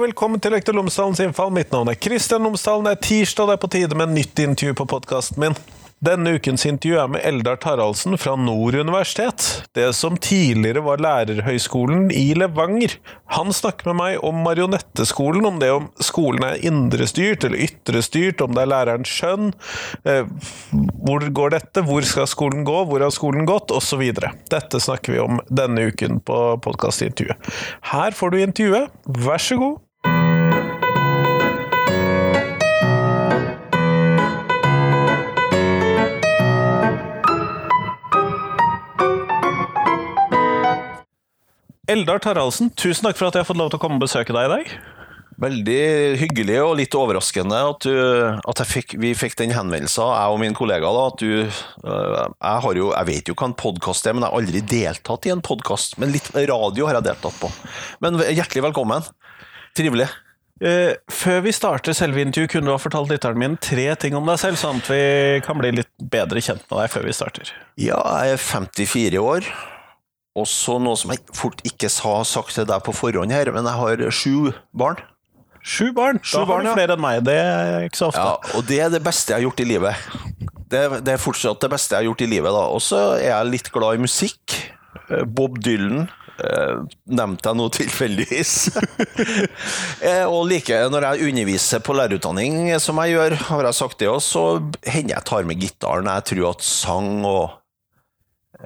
velkommen til Lektor Lomsdalens innfall. Mitt navn er Kristian Lomsdalen. Det er tirsdag, det er på tide med nytt intervju på podkasten min. Denne ukens intervju er med Eldar Taraldsen fra Nord universitet, det som tidligere var Lærerhøgskolen i Levanger. Han snakker med meg om marionetteskolen, om det om skolen er indrestyrt eller ytrestyrt, om det er lærerens skjønn, eh, hvor går dette, hvor skal skolen gå, hvor har skolen gått, osv. Dette snakker vi om denne uken på podkastintervjuet. Her får du intervjuet, vær så god. Eldar Taraldsen, tusen takk for at jeg har fått lov til å komme og besøke deg i dag. Veldig hyggelig og litt overraskende at, du, at fikk, vi fikk den henvendelsen, jeg og min kollega. da, at du, øh, jeg, har jo, jeg vet jo hva en podkast er, men jeg har aldri deltatt i en podkast. Men litt radio har jeg deltatt på. Men hjertelig velkommen. Trivelig. Eh, før vi starter selve intervjuet, kunne du ha fortalt lytteren min tre ting om deg selv, sånn at vi kan bli litt bedre kjent med deg før vi starter? Ja, jeg er 54 år. Og så noe som jeg fort ikke har sagt til deg på forhånd her, men jeg har sju barn. Sju barn! Sju da barn, har ja. du flere enn meg. Det er ikke så ofte. Ja, og det er det beste jeg har gjort i livet. Det, det er fortsatt det beste jeg har gjort i livet. da. Og så er jeg litt glad i musikk. Eh, Bob Dylan eh, nevnte jeg nå tilfeldigvis. Eh, og like når jeg underviser på lærerutdanning, som jeg gjør, har jeg sagt det også, så hender jeg tar med gitaren. Jeg tror at sang og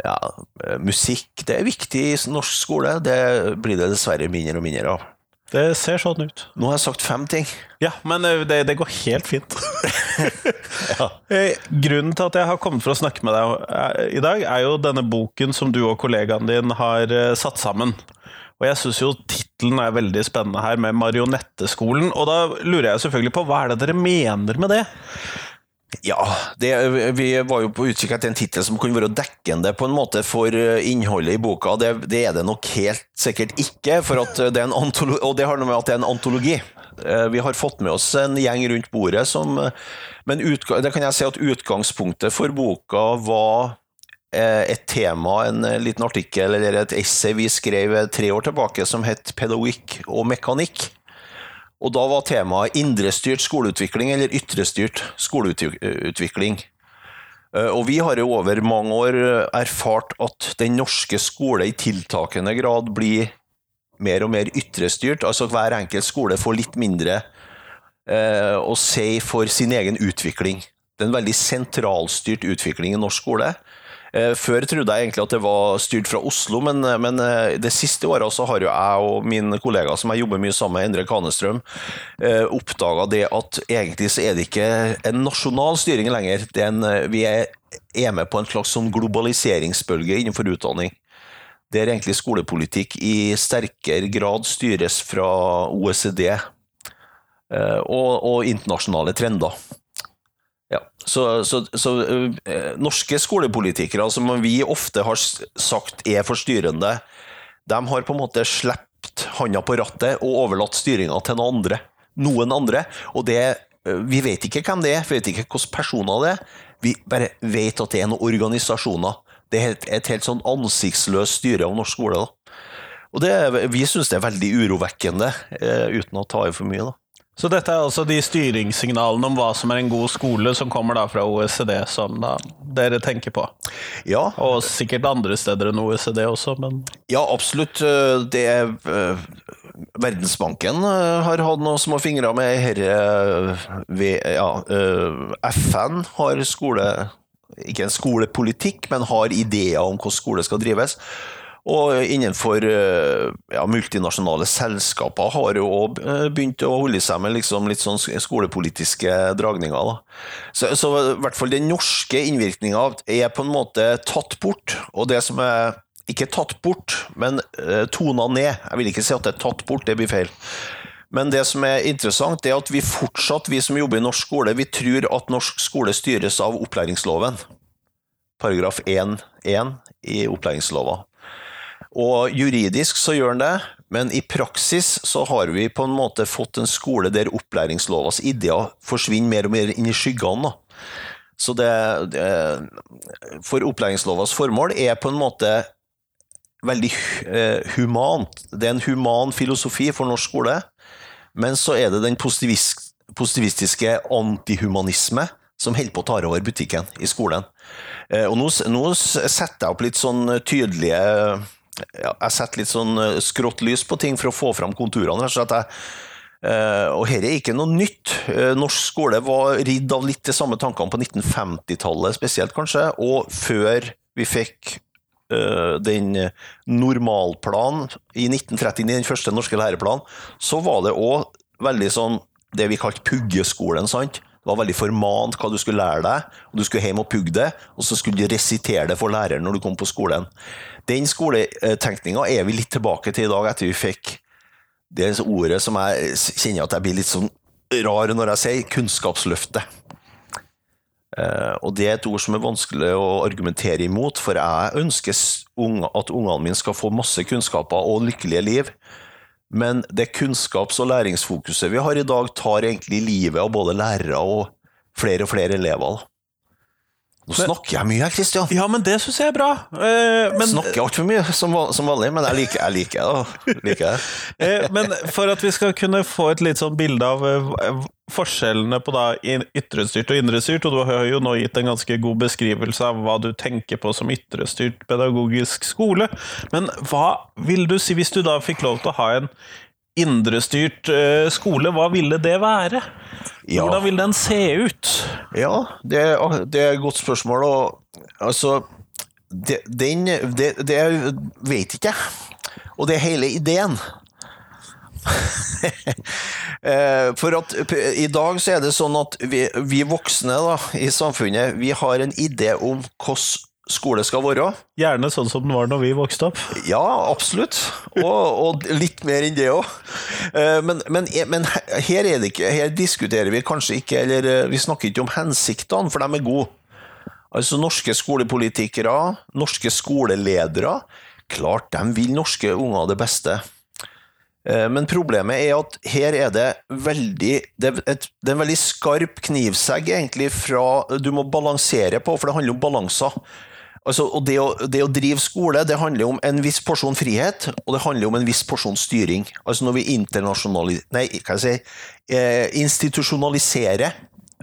ja, eh, musikk det er viktig i norsk skole. Det blir det dessverre mindre og mindre av. Det ser sånn ut. Nå har jeg sagt fem ting. Ja, men eh, det, det går helt fint. ja. Grunnen til at jeg har kommet for å snakke med deg eh, i dag, er jo denne boken som du og kollegaen din har eh, satt sammen. Og jeg syns jo tittelen er veldig spennende her, med Marionetteskolen. Og da lurer jeg selvfølgelig på, hva er det dere mener med det? Ja, det, vi var jo på utkikk etter en tittel som kunne være dekkende på en måte for eh, innholdet i boka. Det, det er det nok helt sikkert ikke, for at det og det noe med at det er en antologi. Eh, Vi har fått med oss en gjeng rundt bordet som Men utga det kan jeg si at utgangspunktet for boka var eh, et tema, en liten artikkel eller et essay vi skrev tre år tilbake som het 'Pedagogikk og mekanikk'. Og da var temaet indrestyrt skoleutvikling eller ytrestyrt skoleutvikling. Eh, Og vi har jo over mange år erfart at den norske skole i tiltakende grad blir mer og mer ytrestyrt. Altså hver enkelt skole får litt mindre eh, å si for sin egen utvikling. Det er en veldig sentralstyrt utvikling i norsk skole. Eh, Før trodde jeg egentlig at det var styrt fra Oslo, men, men eh, det siste året så har jo jeg og min kollega som jeg jobber mye sammen med, Endre Kanestrøm, eh, oppdaga det at egentlig så er det ikke en nasjonal styring lenger. Er en, eh, vi er, er med på en slags sånn globaliseringsbølge innenfor utdanning. Der egentlig skolepolitikk i sterkere grad styres fra OECD eh, og, og internasjonale trender. Så, så, så eh, norske skolepolitikere, som vi ofte har sagt er forstyrrende, de har på en måte sluppet handa på rattet og overlatt styringa til noen andre. Noen andre. Og det, eh, vi vet ikke hvem det er, vi vet ikke hvilke personer det er. Vi bare vet at det er noen organisasjoner. Det er et, et helt sånn ansiktsløst styre av norsk skole. Da. Og det, vi syns det er veldig urovekkende, eh, uten å ta i for mye. da. Så dette er altså de styringssignalene om hva som er en god skole, som kommer da fra OECD, som da dere tenker på? Ja, Og sikkert andre steder enn OECD også, men Ja, absolutt. Eh, Det er eh, Verdensbanken eh, har hatt noen små fingre med herre ved- ja, FN har skole Ikke en skolepolitikk, men har ideer om hvordan skole skal drives. Og innenfor eh, ja, multinasjonale selskaper har jo òg begynt å holde seg med liksom litt sånn skolepolitiske dragninger. Så, så i hvert fall den norske innvirkninga er på en måte tatt bort. Og det som er ikke tatt bort, men uh, tona ned. Jeg vil ikke si at det er tatt bort, det blir feil. Men det som er interessant, er at vi fortsatt, vi som jobber i norsk skole, vi tror at norsk skole styres av opplæringsloven. Paragraf 1-1 i opplæringslova. Og juridisk så gjør han det, men i praksis så har vi på en måte fått en skole der opplæringslovas ideer forsvinner mer og mer inn i skyggene. Så det, det For opplæringslovas formål er på en måte veldig eh, humant. Det er en human filosofi for norsk skole. Men så er det den positivist, positivistiske antihumanisme som holder på å ta over butikken i skolen. Eh, og nå, nå setter jeg opp litt sånn tydelige ja, Jeg setter litt sånn skrått lys på ting for å få fram konturene. rett og slett. Jeg, Uh, og her er ikke noe nytt. Uh, norsk skole var ridd av litt de samme tankene på 1950-tallet spesielt, kanskje, og før vi fikk uh, den normalplanen i 1939, den første norske læreplanen, så var det òg veldig sånn det vi kalte puggeskolen. sant? Det var veldig formant hva du skulle lære deg, og du skulle hjem og pugge det, og så skulle du resitere det for læreren når du kom på skolen. Den skoletenkninga er vi litt tilbake til i dag, etter vi fikk det ordet som jeg kjenner at jeg blir litt sånn rar når jeg sier, kunnskapsløftet. Uh, og Det er et ord som er vanskelig å argumentere imot, for jeg ønsker at ungene mine skal få masse kunnskaper og lykkelige liv. Men det kunnskaps- og læringsfokuset vi har i dag, tar egentlig livet av både lærere og flere og flere elever. Nå snakker jeg mye, Kristian. Ja, men det syns jeg er bra. Eh, men, snakker altfor mye, som, som, vanlig, men jeg liker, jeg liker det. Liker det. eh, men for at vi skal kunne få et litt sånn bilde av eh, forskjellene på da ytrestyrt og indrestyrt, og du har jo nå gitt en ganske god beskrivelse av hva du tenker på som ytrestyrt pedagogisk skole, men hva vil du si, hvis du da fikk lov til å ha en indrestyrt uh, skole, hva ville det være? Ja. Hvordan vil den se ut? Ja, det, det er et godt spørsmål. Og, altså, det, den det, det vet ikke jeg. Og det er hele ideen. Eh, for at i dag så er det sånn at vi, vi voksne da, i samfunnet, vi har en idé om hvordan skole skal være. Gjerne sånn som den var når vi vokste opp. Ja, absolutt. Og, og litt mer enn det òg. Eh, men, men, men, her, er det ikke, her diskuterer vi kanskje ikke Eller eh, vi snakker ikke om hensiktene, for de er gode. Altså Norske skolepolitikere, norske skoleledere, klart de vil norske unger det beste. Eh, men problemet er at her er det veldig Det er, et, det er en veldig skarp knivsegg egentlig fra du må balansere på, for det handler om balanser. Altså, og det å, det å, drive skole det handler om en viss porsjon frihet, og det handler om en viss porsjon styring. Altså Når vi nei, si, eh, institusjonaliserer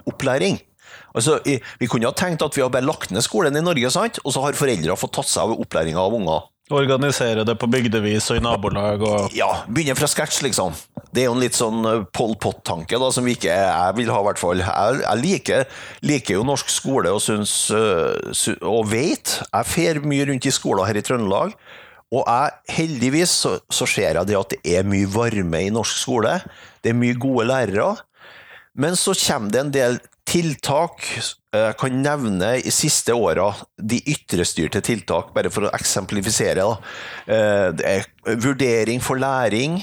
opplæring altså, Vi kunne ha tenkt at vi har bare lagt ned skolen i Norge, sant? og så har foreldre fått tatt seg av opplæringa av unger. Organisere det på bygdevis og i nabolag og Ja, begynne fra scratch, liksom. Det er jo en litt sånn eh, Pol Pot-tanke som vi ikke jeg vil ha, i hvert fall. Jeg, jeg liker, liker, jo norsk skole og syns eh, Og vet Jeg fer mye rundt i skoler her i Trøndelag. Og jeg, heldigvis så, så ser jeg det at det er mye varme i norsk skole. Det er mye gode lærere. Men så kommer det en del tiltak jeg kan nevne i siste åra de ytrestyrte tiltak, bare for å eksemplifisere. Da. Det er vurdering for læring,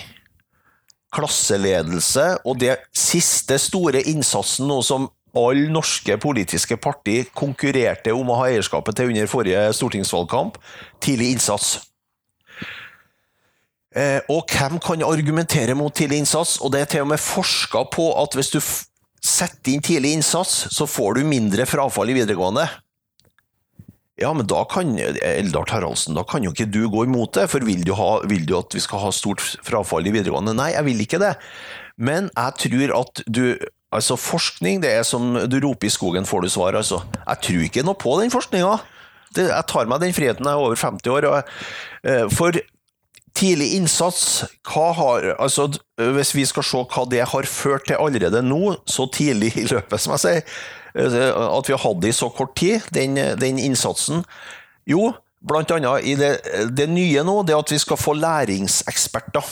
klasseledelse og det siste store innsatsen nå som alle norske politiske partier konkurrerte om å ha eierskapet til under forrige stortingsvalgkamp tidlig innsats. Og hvem kan argumentere mot tidlig innsats? Og det er til og med forska på at hvis du Sett inn tidlig innsats, så får du mindre frafall i videregående. Ja, men da kan Eldar Taraldsen, da kan jo ikke du gå imot det, for vil du, ha, vil du, at vi skal ha stort frafall i videregående? Nei, jeg vil ikke det. Men jeg tror at du Altså, forskning, det er som du roper i skogen, får du svar, altså. Jeg tror ikke noe på den forskninga. Jeg tar meg den friheten, jeg er over 50 år. Og, eh, for Tidlig innsats, har, altså, hvis vi skal se hva det har ført til allerede nå, så tidlig i løpet, som jeg sier, eh, at vi har hatt det i så kort tid, den, den innsatsen Jo, annet i det, det, nye nå, det at vi skal få læringseksperter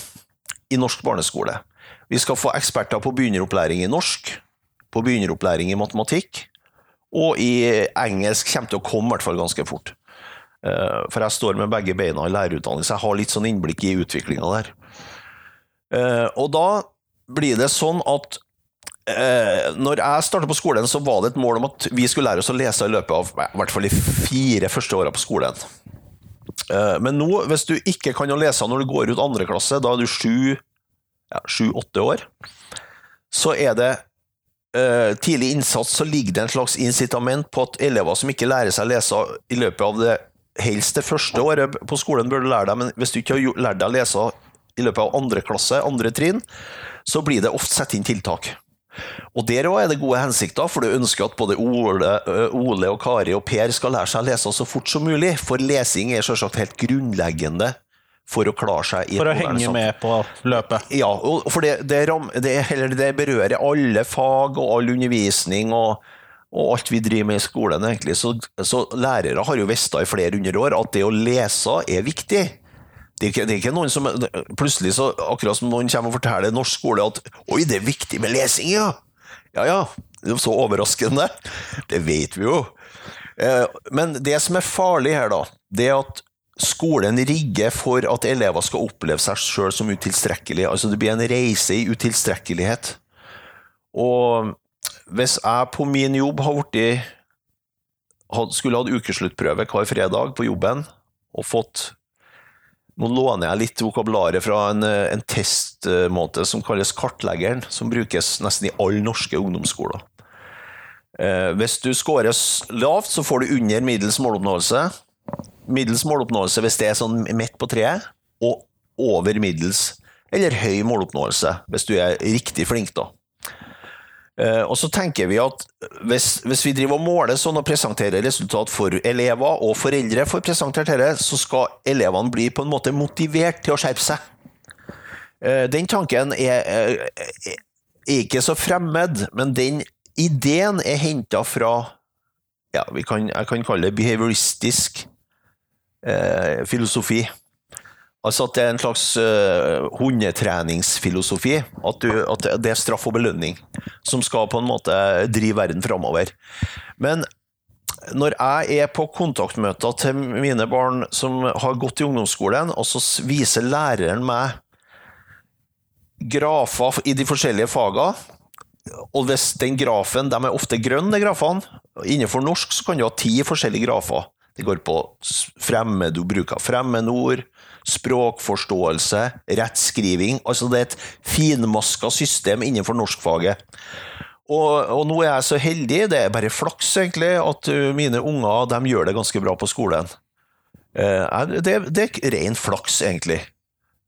i norsk barneskole. Vi skal få eksperter på begynneropplæring i norsk, på begynneropplæring i matematikk, og i engelsk kommer til å komme i hvert fall ganske fort. Eh, for jeg står med begge beina i lærerutdanning, så jeg har litt sånn innblikk i utviklinga der. Eh, og da blir det sånn at eh, når jeg starta på skolen, så var det et mål om at vi skulle lære oss å lese i løpet av i hvert fall de fire første åra på skolen. Men nå, hvis du ikke kan å lese når du går ut andre klasse, da er du sju-åtte ja, år, så er det tidlig innsats så ligger det en slags incitament på at elever som ikke lærer seg å lese i løpet av det helst det første året på skolen bør du lære deg, men hvis du ikke har lært deg å lese i løpet av andre klasse, andre trinn, så blir det ofte satt inn tiltak. Og Der òg er det gode hensikter, for du ønsker at både Ole, Ole, og Kari og Per skal lære seg å lese så fort som mulig. For lesing er selvsagt helt grunnleggende for å klare seg i For å henge med på løpet? Ja, for det, det, det, det, berører alle fag og all undervisning og, og alt vi driver med i skolen. egentlig. Så, så lærere har jo visst i flere hundre år at det å lese er viktig. Det er, ikke, det er, ikke, noen som Plutselig, så, akkurat som noen kommer og forteller norsk skole at 'oi, det er viktig med lesing', ja'. Ja ja, så overraskende. Det vet vi jo. Eh, men det som er farlig her, da, det er at skolen rigger for at elever skal oppleve seg sjøl som utilstrekkelig. Altså det blir en reise i utilstrekkelighet. Og hvis jeg på min jobb blitt skulle hatt ukesluttprøve hver fredag på jobben og fått Nå låner jeg litt vokabularet fra en, en testmåte som kalles Kartleggeren, som brukes nesten i alle norske ungdomsskoler. Eh, hvis du scorer lavt, så får du under middels måloppnåelse middels måloppnåelse hvis det er sånn midt på treet, og over middels eller høy måloppnåelse hvis du er riktig flink, da. Eh, og så tenker vi at hvis, hvis, vi driver og måler sånn og presenterer resultat for elever og foreldre for presentert dette, så skal elevene bli på en måte motivert til å skjerpe seg. Eh, den tanken er, er, ikke så fremmed, men den ideen er henta fra ja, kan, jeg kan kalle det behavioristisk eh, filosofi. Altså at det er en slags uh, hundetreningsfilosofi. At, du, at, det er straff og belønning som skal på en måte drive verden framover. Men når jeg er på kontaktmøter til mine barn som har gått i ungdomsskolen, og så viser læreren meg grafer i de forskjellige fagene, og hvis den grafen, de er ofte grønne, de grafene, innenfor norsk så kan du ha ti forskjellige grafer. Det går på fremmed, du bruker fremmedord, språkforståelse, rettskriving. Altså det er et finmaska system innenfor norskfaget. Og, og, nå er jeg så heldig, det er bare flaks egentlig, at mine unger de gjør det ganske bra på skolen. Eh, det, det er ren flaks, egentlig.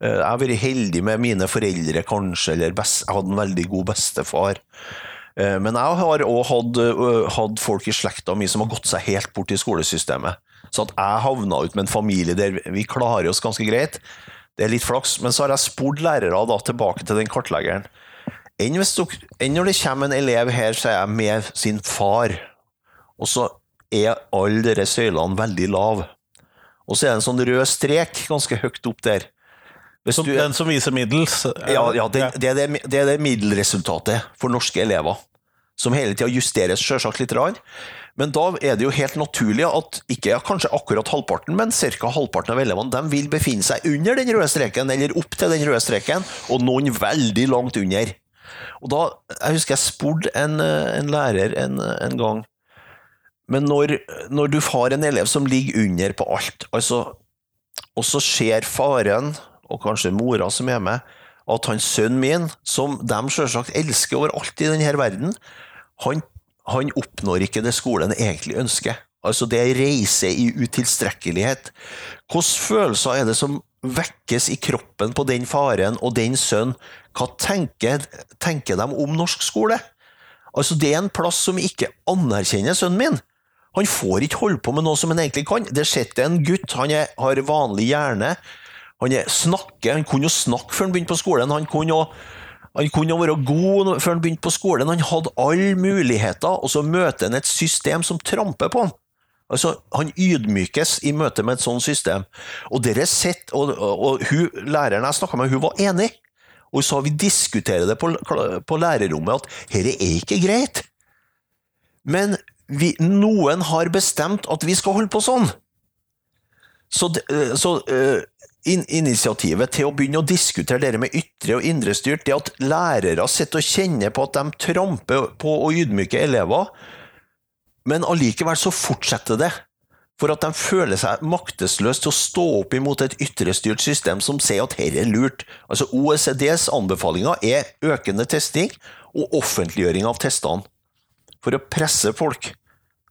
Eh, jeg har vært heldig med mine foreldre, kanskje, eller best, jeg hadde en veldig god bestefar. Eh, men jeg har òg hatt, folk i slekta mi som har gått seg helt bort i skolesystemet. Så at jeg havna ut med en familie der vi klarer oss ganske greit, det er litt flaks. Men så har jeg spurt lærere da, tilbake til den kartleggeren. Enn, når det kommer en elev her, sier jeg, med sin far, og så er alle disse søylene veldig lave. Og så er det en sånn rød strek ganske høyt opp der. Hvis du, den som viser middels? Ja, ja det, det, er det, det, er det middelresultatet for norske elever. Som hele tida justeres selvsagt litt. Rann. Men da er det jo helt naturlig at ikke kanskje akkurat halvparten, men ca. halvparten av elevene de vil befinne seg under den røde streken, eller opp til den røde streken, og noen veldig langt under. Og da, Jeg husker jeg spurte en, en lærer en, en, gang Men når, når du har en elev som ligger under på alt, altså, og så ser faren og kanskje mora som er med, at han sønnen min, som de selvsagt elsker overalt i denne verden, han, han oppnår ikke det skolen egentlig ønsker. Altså det er reise i utilstrekkelighet. Hvilke følelser er det som vekkes i kroppen på den faren og den sønnen? Hva tenker, tenker de om norsk skole? Altså Det er en plass som ikke anerkjenner sønnen min. Han får ikke holde på med noe som han egentlig kan. Det sitter en gutt, han er, har vanlig hjerne, han snakker, han kunne jo snakke før han begynte på skolen. Han kunne jo han kunne være god før han begynte på skolen. Han hadde alle muligheter, og så møter han et system som tramper på han. Altså, Han ydmykes i møte med et sånt system. Og dere sett, og, og, og hun, Læreren jeg snakka med, hun var enig. Og hun sa vi diskuterer det på, på lærerrommet, at dette er ikke greit. Men vi, noen har bestemt at vi skal holde på sånn. Så, så uh, in initiativet til å begynne å diskutere det med ytre og indre styrt, det at lærere sitter og kjenner på at de tramper på å ydmyke elever, men allikevel så fortsetter det. For at de føler seg maktesløse til å stå opp imot et ytrestyrt system som sier at dette er lurt. Altså OECDs anbefalinger er økende testing og offentliggjøring av testene. For å presse folk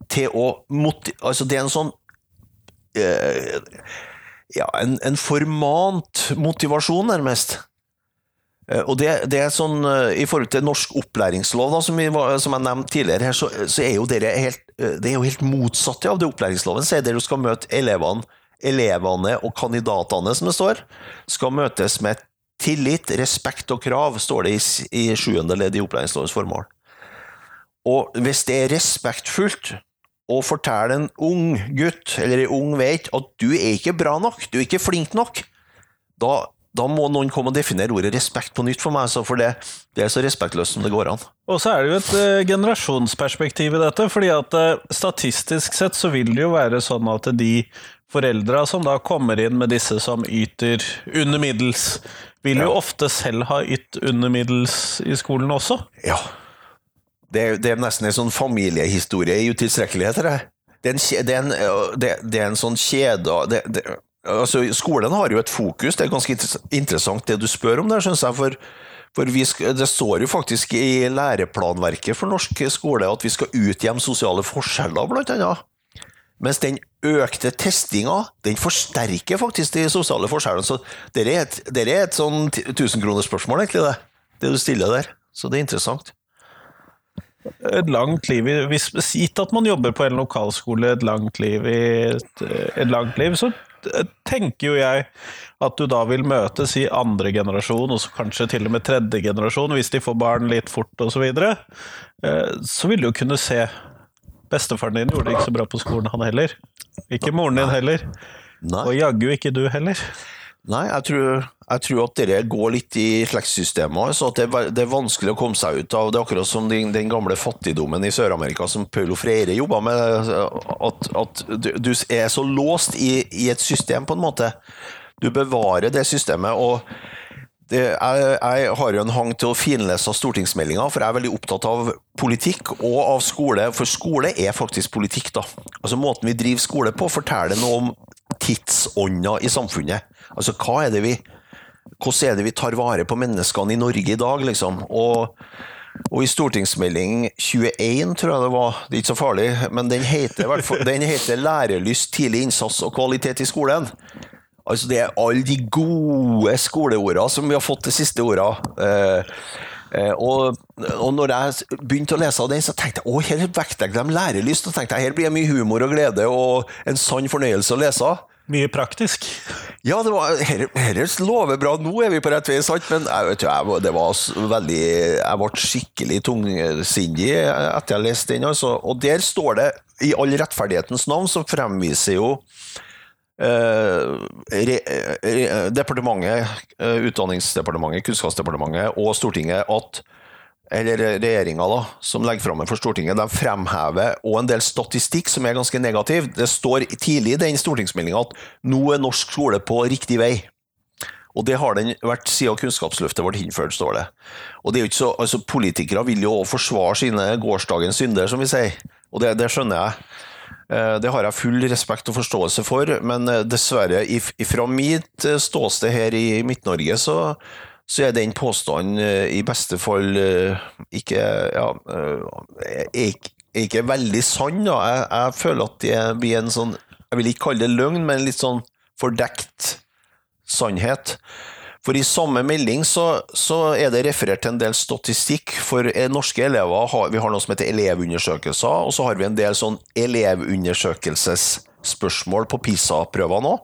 til å Altså, det er en sånn eh, ja, en, en formant motivasjon, nærmest. Eh, Og det, det er sånn, eh, I forhold til norsk opplæringslov, da, som, vi, som jeg nevnte tidligere, her, så, så er jo dere helt, eh, det er jo helt motsatt av det opplæringsloven sier. Dere skal møte elevene, elevene og kandidatene, som det står, skal møtes med tillit, respekt og krav, står det i, i sjuende ledd i opplæringslovens formål. Og hvis det er respektfullt å fortelle en ung gutt eller en ung veit at du er ikke bra nok, du er ikke flink nok, da, da må noen komme og definere ordet respekt på nytt for meg, altså, for det, det er så respektløst som det går an. Og så er det jo et eh, generasjonsperspektiv i dette, fordi at eh, statistisk sett så vil det jo være sånn at de foreldra som da kommer inn med disse som yter under middels, vil jo ofte selv ha ytt under middels i skolen også. Ja. Det, det er nesten en sånn familiehistorie i utilstrekkelighet, det. Det er det er en, det, er en sånn kjede det, det, altså, Skolen har jo et fokus, det er ganske interessant det du spør om der, syns jeg. For, for skal, det står jo faktisk i læreplanverket for norsk skole at vi skal utjevne sosiale forskjeller, blant annet. Mens den økte testinga, den forsterker faktisk de sosiale forskjellene. Så det er et, det er et sånn tusenkronersspørsmål, egentlig, det. Det du stiller der. Så det er interessant. Et langt liv i, hvis Gitt at man jobber på en lokalskole et langt liv i et, et langt liv, så tenker jo jeg at du da vil møtes i andre generasjon, og så kanskje til og med tredje generasjon, hvis de får barn litt fort osv. Så, videre, eh, så vil du jo kunne se Bestefaren din gjorde det ikke så bra på skolen, han heller. Ikke moren din heller. Og jaggu ikke du heller. Nei, jeg tror, jeg tror at dere går litt i slektssystemet. Så det, det er vanskelig å komme seg ut av. Det er akkurat som den, den gamle fattigdommen i Sør-Amerika som Paulo Freire jobba med. At, at du er så låst i, i et system, på en måte. Du bevarer det systemet. og det, jeg, jeg har jo en hang til å finlese stortingsmeldinga, for jeg er veldig opptatt av politikk og av skole. For skole er faktisk politikk, da. Altså Måten vi driver skole på, forteller noe om tidsånda i samfunnet. Altså hva er det vi Hvordan er det vi tar vare på menneskene i Norge i dag, liksom? Og, og i stortingsmelding 21, tror jeg det var, det er ikke så farlig, men den heter, den heter 'Lærelyst, tidlig innsats og kvalitet i skolen'. Altså Det er alle de gode skoleordene som vi har fått de siste åra. Eh, eh, og, og når jeg begynte å lese av den, så tenkte jeg å, her vektlegger de lærelyst. Og tenkte jeg, her blir det mye humor og glede og en sann fornøyelse å lese. Mye praktisk. Ja, det var, her, her lover bra. Nå er vi på rett vei, sant? Men jeg, vet, jeg, det var veldig Jeg ble skikkelig tungsindig etter jeg leste den. Altså. Og der står det, i all rettferdighetens navn, så fremviser jo eh, re, re, departementet, eh, Utdanningsdepartementet, Kunnskapsdepartementet og Stortinget at eller regjeringa da, som legger fram for Stortinget, de fremhever og en del statistikk som er ganske negativ. Det står tidlig i den stortingsmeldinga at nå er norsk skole på riktig vei. Og det har den vært siden Kunnskapsløftet ble innført, står det. Og det er jo ikke så, altså Politikere vil jo også forsvare sine gårsdagens synder, som vi sier. Og det, det skjønner jeg. Eh, Det har jeg full respekt og forståelse for, men eh, dessverre, if- fra mitt eh, ståsted her i Midt-Norge, så, så er den påstanden eh, i beste fall eh, ikke ja, eh, er ikke, veldig sann. Da. Jeg, jeg føler at det blir en sånn Jeg vil ikke kalle det løgn, men litt sånn fordekt sannhet. For i samme melding så, så er det referert til en del statistikk for norske elever. Vi har noe som heter elevundersøkelser, og så har vi en del sånn elevundersøkelsesspørsmål på PISA-prøvene nå.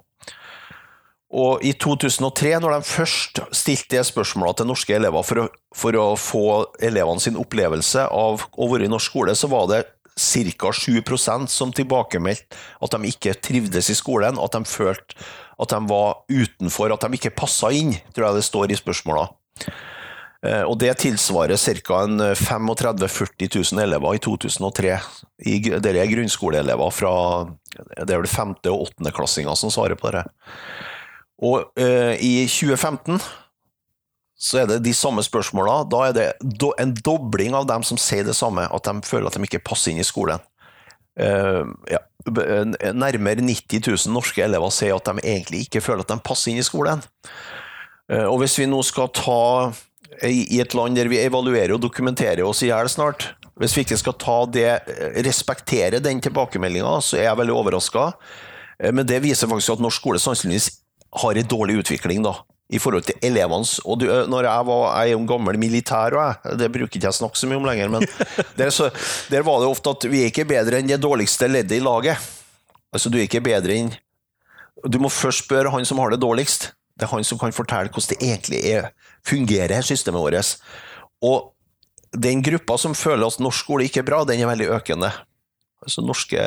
Og i 2003, når de først stilte det spørsmålet til norske elever for å, for å få elevene sin opplevelse av å være i norsk skole, så var det ca. 7% som tilbakemeldte at de ikke trivdes i skolen, at de følte at de var utenfor, at de ikke passa inn, tror jeg det står i spørsmåla. Eh, Og det tilsvarer ca. 35 000-40 000 elever i 2003. I, dere er grunnskoleelever fra Det er vel femte- og åttendeklassinger som svarer på det. Og eh, i 2015 så er det de samme spørsmåla. Da er det do, en dobling av dem som sier det samme, at de føler at de ikke passer inn i skolen. Eh, ja, nærmere 90 000 norske elever sier at de egentlig ikke føler at de passer inn i skolen. Eh, og hvis vi nå skal ta i et land der vi evaluerer og dokumenterer oss i hjel snart, hvis vi ikke skal ta det, respektere den tilbakemeldinga, så er jeg veldig overraska. Men det viser faktisk at norsk skole sannsynligvis har en dårlig utvikling da, i forhold til elevenes og du, eh, når jeg, var, jeg er jo en gammel militær, og jeg, det bruker ikke jeg snakke så mye om lenger, men der, så, der var det ofte at vi er ikke bedre enn det dårligste leddet i laget. Altså, du er ikke bedre enn Du må først spørre han som har det dårligst. Det er han som kan fortelle hvordan det egentlig er, fungerer, systemet vårt. Og den gruppa som føler at norsk skole ikke er bra, den er veldig økende. Altså norske,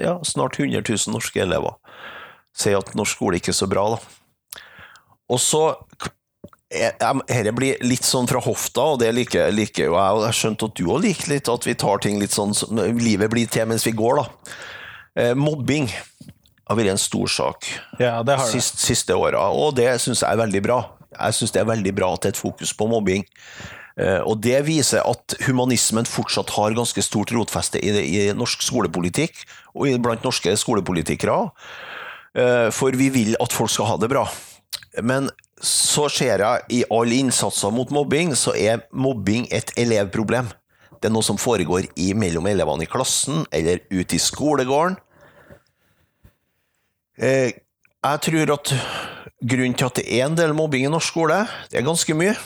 ja, snart 100 000 norske elever sier at norsk skole ikke er så bra. Da. Og så Dette blir litt sånn fra hofta, og det liker, liker jo jeg. Og jeg har skjønt at du òg liker litt at vi tar ting litt sånn som livet blir til mens vi går, da. Eh, mobbing har vært en stor sak Ja, det har det. sist, siste åra, og det syns jeg er veldig bra. Jeg syns det er veldig bra at det er et fokus på mobbing. Eh, Og det viser at humanismen fortsatt har ganske stort rotfeste i, det, i norsk skolepolitikk, og i- blant norske skolepolitikere. Eh, For vi vil at folk skal ha det bra. Men så ser jeg i alle innsatser mot mobbing, så er mobbing et elevproblem. Det er noe som foregår i, mellom elevene i klassen, eller ute i skolegården. Eh, Jeg tror at grunnen til at det er en del mobbing i norsk skole, det er ganske mye.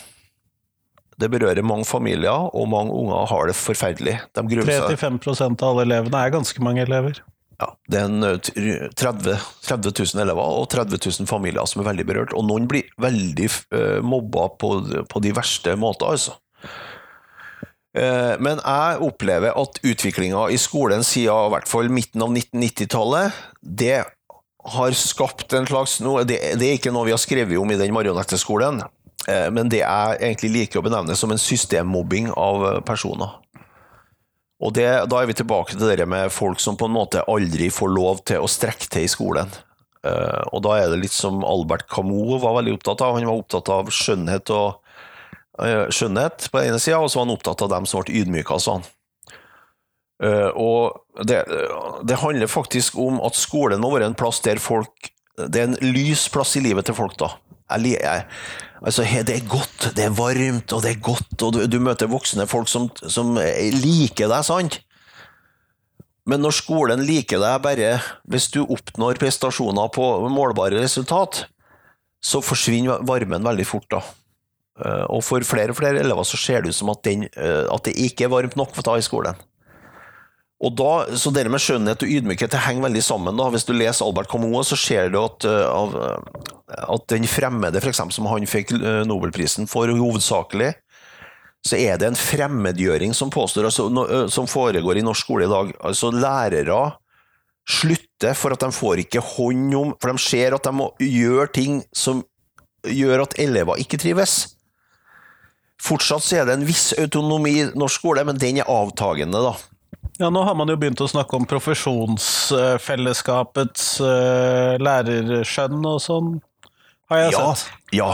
Det berører mange familier, og mange unger har det forferdelig. De gruer seg. 3-5 av alle elevene er ganske mange elever. Ja, det er en, eh, 30, 30 000 elever og 30 000 familier som er veldig berørt. Og noen blir veldig uh, mobba på, på de verste måter, altså. Eh, men jeg opplever at utviklinga i skolen siden i hvert fall midten av 1990-tallet, det har skapt en slags det, det er ikke noe vi har skrevet om i den marionetteskolen, eh, men det er egentlig like å benevne som en systemmobbing av eh, personer. Og det, Da er vi tilbake til det med folk som på en måte aldri får lov til å strekke til i skolen. Uh, og Da er det litt som Albert Camus var veldig opptatt av. Han var opptatt av skjønnhet og uh, skjønnhet på den ene sida, og så var han opptatt av dem som ble ydmyka, sa han. Eh, og det, det handler faktisk om at skolen må være en plass der folk Det er en lys plass i livet til folk, da. Altså, det er godt, det er varmt, og det er godt, og du, du møter voksne folk som, som liker deg, sant? Men når skolen liker deg bare hvis du oppnår prestasjoner på målbare resultat, så forsvinner varmen veldig fort, da. Eh, Og for flere og flere elever så ser det ut som at, den, eh, at det ikke er varmt nok for å ta i skolen. Og da, så det med skjønnhet og ydmykhet det henger veldig sammen. da. Hvis du leser Albert Camus, så ser du at, eh, eh, at den fremmede, for eksempel, som han fikk eh, Nobelprisen for hovedsakelig, så er det en fremmedgjøring som, påstår, altså, som foregår i norsk skole i dag. Altså Lærere slutter for at de får ikke hånd om For de ser at de må gjøre ting som gjør at elever ikke trives. Fortsatt så er det en viss autonomi i norsk skole, men den er avtagende, da. Ja, Nå har man jo begynt å snakke om profesjonsfellesskapets uh, lærerskjønn og sånn, har jeg Ja, sett. ja.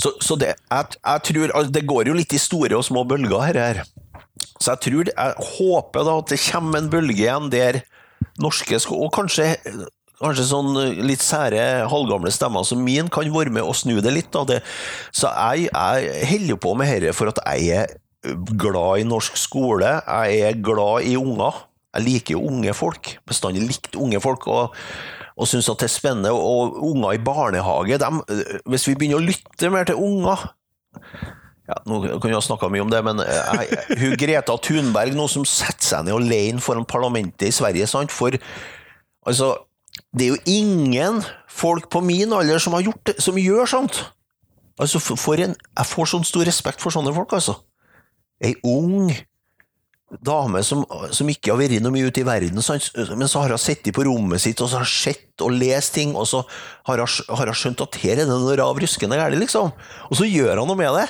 Så, så det, jeg, jeg tror, altså, det går jo litt i store og små bølger her. her. Så jeg tror, jeg håper da at det kommer en bølge igjen der norske sko- og kanskje, kanskje sånn litt sære halvgamle stemmer som min kan være med og snu det litt. Da. Det, så jeg, jeg holder på med dette for at jeg er glad i norsk skole, jeg er glad i unger. Jeg liker jo unge folk, bestandig likt unge folk. og og syns at det er spennende. Og unger i barnehage de, Hvis vi begynner å lytte mer til unger ja, Nå kan vi ha snakka mye om det, men jeg, hun Greta Thunberg nå som setter seg ned alene foran parlamentet i Sverige, sant? for altså, det er jo ingen folk på min alder som har gjort det, som gjør sånt. Altså, for en, jeg får sånn stor respekt for sånne folk, altså. Ei ung dame som, som ikke har vært noe mye ute i verden, men så har hun sittet på rommet sitt og så har hun sett og lest ting, og så har hun, skjønt at her er det noe rav ruskende galt, liksom. Og så gjør hun noe med det.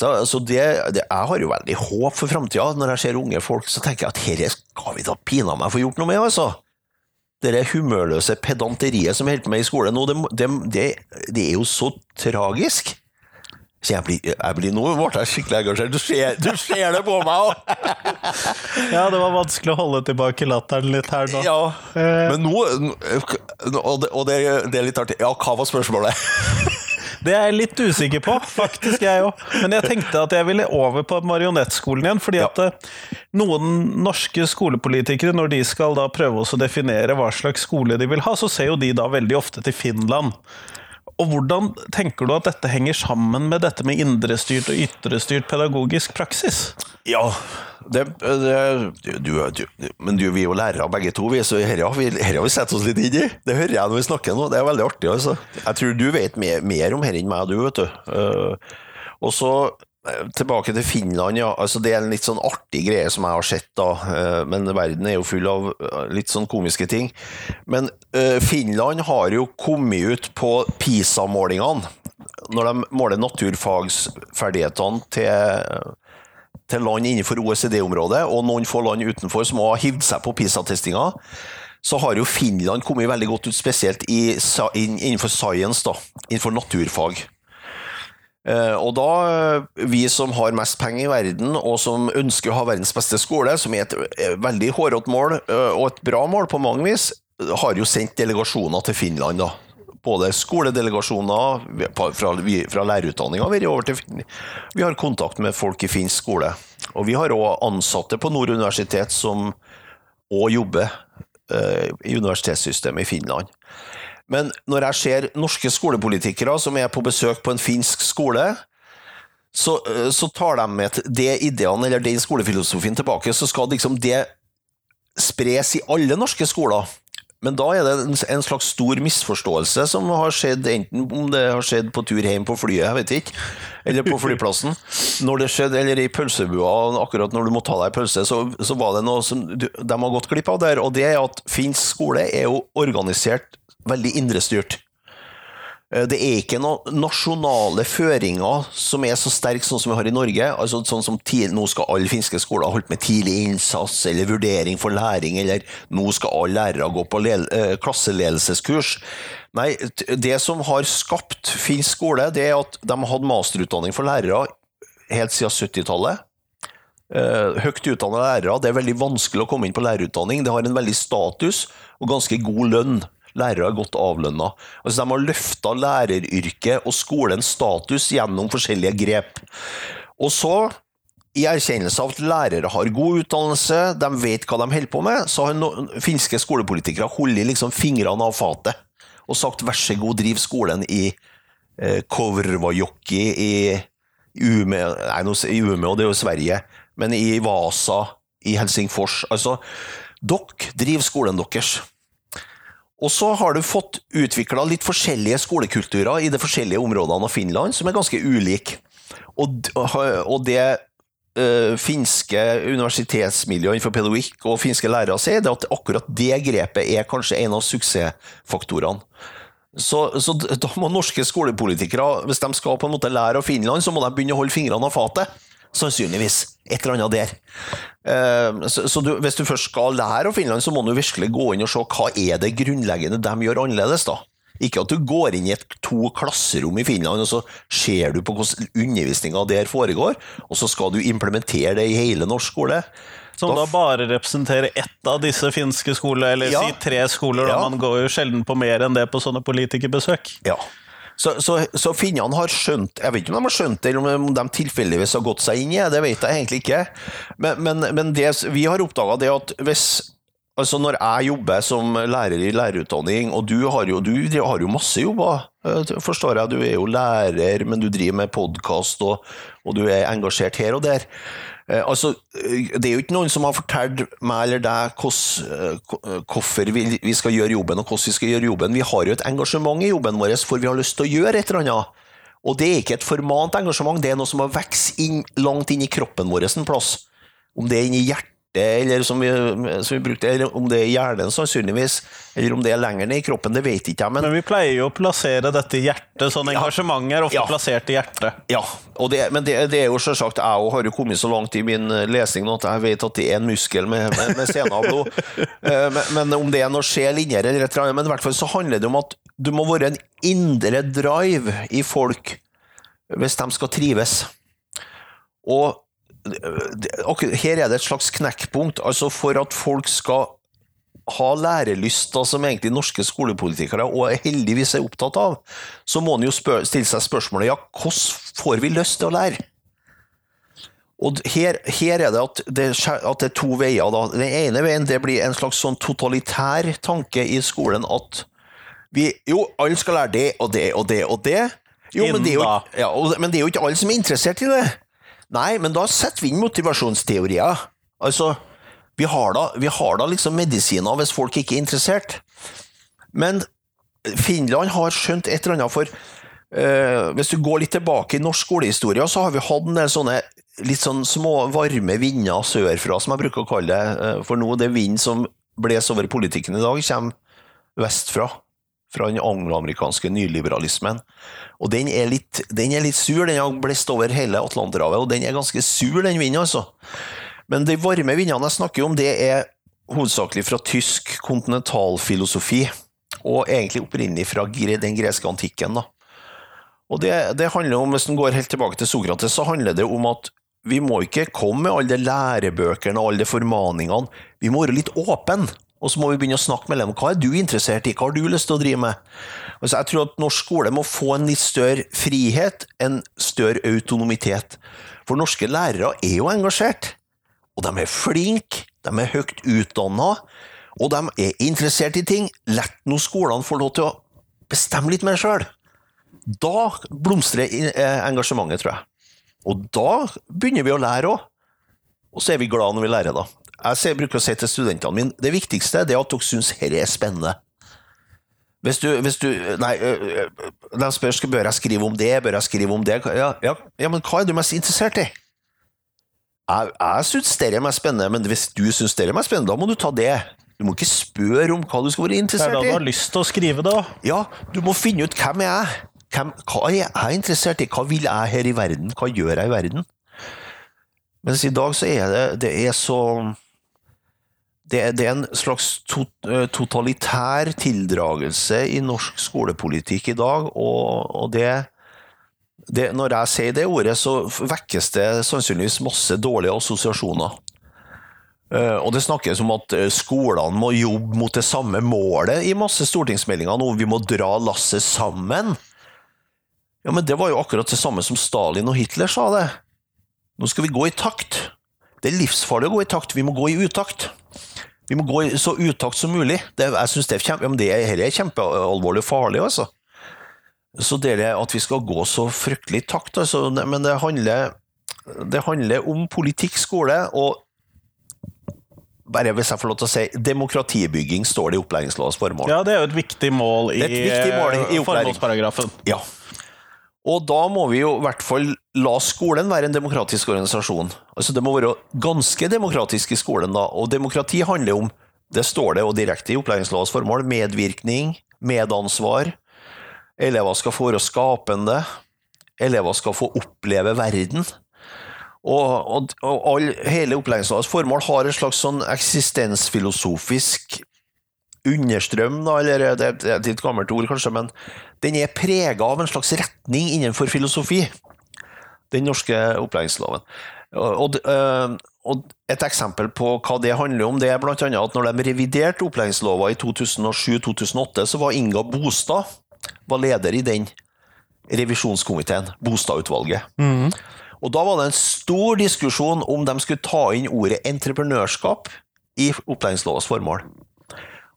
Så, så det, det, Jeg har jo veldig håp for framtida. Når jeg ser unge folk, så tenker jeg at dette skal vi da pinadø få gjort noe med, altså. Det humørløse pedanteriet som holder på med i skolen nå, det, det, det er jo så tragisk. Så jeg blir, jeg blir nå ble jeg skikkelig engasjert. Du ser, du ser det på meg òg! Ja, det var vanskelig å holde tilbake latteren litt her nå. Ja, Eh. men nå Og, det, og det, det er litt artig. Ja, hva var spørsmålet? Det er jeg litt usikker på, faktisk jeg òg. Men jeg tenkte at jeg ville over på marionettskolen igjen. fordi at eh, noen norske skolepolitikere, når de skal da prøve å definere hva slags skole de vil ha, så ser jo de da veldig ofte til Finland. Og Hvordan tenker du at dette henger sammen med dette med indrestyrt og ytrestyrt pedagogisk praksis? Ja, det, det du, du, Men du, vi er jo lærere begge to, vi, så dette har, vi, her vi sett oss litt inn i. Det hører jeg når vi snakker nå. Det er veldig artig. altså. Jeg tror du vet mer, mer om dette enn meg, du, vet du. Uh, og så Tilbake til Finland, ja. Altså, det er en litt sånn artig greie som jeg har sett, da. Uh, men verden er jo full av litt sånn komiske ting. Men uh, Finland har jo kommet ut på PISA-målingene. Når de måler naturfagsferdighetene til til land innenfor OECD-området, og noen få land utenfor som har hivd seg på PISA-testinga, så har jo Finland kommet veldig godt ut, spesielt i, innenfor science, da, innenfor naturfag. Eh, og da, eh, vi som har mest penger i verden, og som ønsker å ha verdens beste skole, som er et eh, veldig hårete mål, og et bra mål på mange vis, har jo sendt delegasjoner til Finland. da både skoledelegasjoner fra, fra lærerutdanninga Vi har kontakt med folk i finsk skole. Og vi har òg ansatte på Nord universitet som òg jobber i universitetssystemet i Finland. Men når jeg ser norske skolepolitikere som er på besøk på en finsk skole, så, uh, så tar de med det ideene eller den skolefilosofien tilbake, så skal liksom det spres i alle norske skoler. Men da er det en slags stor misforståelse som har skjedd, enten om det har skjedd på tur hjem på flyet, jeg vet ikke, eller på flyplassen. Når det skjedde, eller i pølsebua, akkurat når du må ta deg pølse, så, så var det noe som de har gått glipp av der. Og det er at finsk skole er jo organisert veldig indrestyrt. Eh, det er ikke noen nasjonale føringer som er så sterke sånn som vi har i Norge. altså sånn som Nå skal alle finske skoler ha holdt med tidlig innsats eller vurdering for læring, eller nå skal alle lærere gå på eh, klasseledelseskurs. Nei, det som har skapt finsk skole, det er at de har hatt masterutdanning for lærere helt siden 70-tallet. Uh, høyt utdannede lærere. Det er veldig vanskelig å komme inn på lærerutdanning. Det har en veldig status og ganske god lønn. Lærere er godt avlønna. Altså, de har løfta læreryrket og skolens status gjennom forskjellige grep. Og så, i erkjennelse av at lærere har god utdannelse, de vet hva de holder på med, så har noen finske skolepolitikere holdt liksom fingrene av fatet og sagt vær så god, driv skolen i eh, Kovrvajoki i Ume, nei, no, Ume, og det er jo Sverige, men i Vasa, i Helsingfors. Altså, dere driver skolen deres. Og så har du fått utvikla litt forskjellige skolekulturer i de forskjellige områdene av Finland, som er ganske ulike. Og, og det uh, finske universitetsmiljøet innenfor pedagogikk og finske lærere sier, det er at akkurat det grepet er kanskje en av suksessfaktorene. Så, så, da må norske skolepolitikere, hvis de skal på en måte lære av Finland, så må de begynne å holde fingrene av fatet. Sannsynligvis. Et eller annet der. Eh, så, så du, hvis du først skal lære av Finland, så må du virkelig gå inn og se hva er det grunnleggende de gjør annerledes. da. Ikke at du går inn i et to klasserom i Finland og så ser du på hvordan undervisninga der foregår, og så skal du implementere det i hele norsk skole. Som da, da bare representerer ett av disse finske skolene, eller ja, si tre skoler. Ja. Man går jo sjelden på mer enn det på sånne politikerbesøk. Ja, så, så, så finnene har skjønt Jeg vet ikke om de har skjønt det, eller om de tilfeldigvis har gått seg inn i det, det vet jeg egentlig ikke. Men, men, men det vi har oppdaga, er at hvis Altså Når jeg jobber som lærer i lærerutdanning, og du har jo, du har jo masse jobber, eh, forstår jeg. Du er jo lærer, men du driver med podkast, og, og, du er engasjert her og der. Eh, altså, eh, det er jo ikke noen som har fortalt meg eller deg hvorfor vi skal gjøre jobben, og hvordan vi skal gjøre jobben. Vi har jo et engasjement i jobben vår, for vi har lyst til å gjøre et eller annet. Og det er ikke et formant engasjement, det er noe som har vokst langt inn i kroppen vår en plass. Om det er inni hjertet eller som vi, som vi, brukte, eller om det er hjernen sannsynligvis, eller om det er lenger ned i kroppen, det vet ikke jeg. Men, men vi pleier jo å plassere dette i hjertet, sånn engasjement er ofte ja, plassert i hjertet. Ja, det, men det, det, er jo selvsagt Jeg har jo kommet så langt i min lesing lesning nå at jeg vet at det er en muskel med, med, med seneavblod. Eh, men, men om det er noe sjel inni her, eller et eller annet, men i hvert fall så handler det om at du må være en indre drive i folk hvis de skal trives. Og her er det et slags knekkpunkt. altså For at folk skal ha lærelyst, da, som egentlig norske skolepolitikere og heldigvis er opptatt av, så må en jo stille seg spørsmålet ja, hvordan får vi lyst til å lære? Og her, her er det at, det at det er to veier. Da. Den ene veien det blir en slags sånn totalitær tanke i skolen at vi, jo, alle skal lære det og det og det og det. Jo, men det, jo, ja, men det er jo ikke alle som er interessert i det. Nei, men da setter vi inn motivasjonsteorier. Altså, vi har da, vi har da liksom medisiner hvis folk ikke er interessert. Men Finland har skjønt et eller annet, for uh, hvis du går litt tilbake i norsk skolehistorie, så har vi hatt en del sånne litt sånn små, varme vinder sørfra, som jeg bruker å kalle det. Uh, for nå det vind som blåser over politikken i dag, kommer vestfra. Fra den angloamerikanske nyliberalismen. Og den er, litt, den er litt sur, den har blåst over hele Atlanterhavet, og den er ganske sur, den vinden, altså. Men de varme vindene jeg snakker om, det er hovedsakelig fra tysk kontinentalfilosofi, og egentlig opprinnelig fra den greske antikken. Da. Og det, det, handler om, Hvis en går helt tilbake til Sokrates, så handler det om at vi må ikke komme med alle de lærebøkene og alle de formaningene. Vi må være litt åpne, og så må vi begynne å snakke med dem. Hva er du interessert i? Hva har du lyst til å drive med? Altså, jeg tror at norsk skole må få en litt større frihet, en større autonomitet. For norske lærere er jo engasjert. Og de er flinke, de er høyt utdanna, og de er interessert i ting. La nå skolene få lov til å bestemme litt mer sjøl. Da blomstrer eh, engasjementet, tror jeg. Og da begynner vi å lære òg. Og så er vi glad når vi lærer, da. Jeg bruker å si til studentene mine det viktigste er at dere syns dette er spennende. Hvis du, hvis du Nei, de spør skal bør jeg skrive om det, bør jeg skrive om det. Ja, ja, ja men hva er du mest interessert i? Jeg, jeg syns det er mest spennende, men hvis du syns det er mest spennende, da må du ta det. Du må ikke spørre om hva du skal være interessert i. Det er da du har lyst til å skrive det òg. Ja, du må finne ut hvem jeg er. Hvem, hva er jeg interessert i? Hva vil jeg her i verden? Hva gjør jeg i verden? Mens i dag så er det Det er så Det, det er en slags to, eh, totalitær tildragelse i norsk skolepolitikk i dag, og, og det det, når jeg sier det ordet, så vekkes det sannsynligvis masse dårlige assosiasjoner. Uh, og det snakkes om at eh, skolene må jobbe mot det samme målet i masse stortingsmeldinger nå. Vi må dra lasset sammen. Ja, men det var jo akkurat det samme som Stalin og Hitler sa det. Nå skal vi gå i takt. Det er livsfarlig å gå i takt. Vi må gå i utakt. Vi må gå i så utakt som mulig. Det, jeg synes det er, kjempe, det er kjempealvorlig og farlig, altså. Så det at vi skal gå så fryktelig takt, altså, men det handler, det handler om politikk, skole, og bare hvis jeg får lov til å si, demokratibygging står det i opplæringslovens formål. Ja, det er jo et viktig mål i, viktig mål i formålsparagrafen. Ja. Og da må vi jo i hvert fall la skolen være en demokratisk organisasjon. Altså Det må være ganske demokratisk i skolen, da. Og demokrati handler om, det står det jo direkte i opplæringslovens formål, medvirkning, medansvar, Elever skal få være skapende. Elever skal få oppleve verden. Og, og, og all, hele opplæringslovens formål har et slags sånn eksistensfilosofisk understrøm, da, eller det, det er et litt gammelt ord kanskje, men den er prega av en slags retning innenfor filosofi, den norske opplæringsloven. Og, og, Et eksempel på hva det handler om, det er bl.a. at når de reviderte opplæringslova i 2007-2008, så var Inga Bostad var leder i den revisjonskomiteen, Bostadutvalget. Mm. Og Da var det en stor diskusjon om de skulle ta inn ordet entreprenørskap i opplæringslovas formål.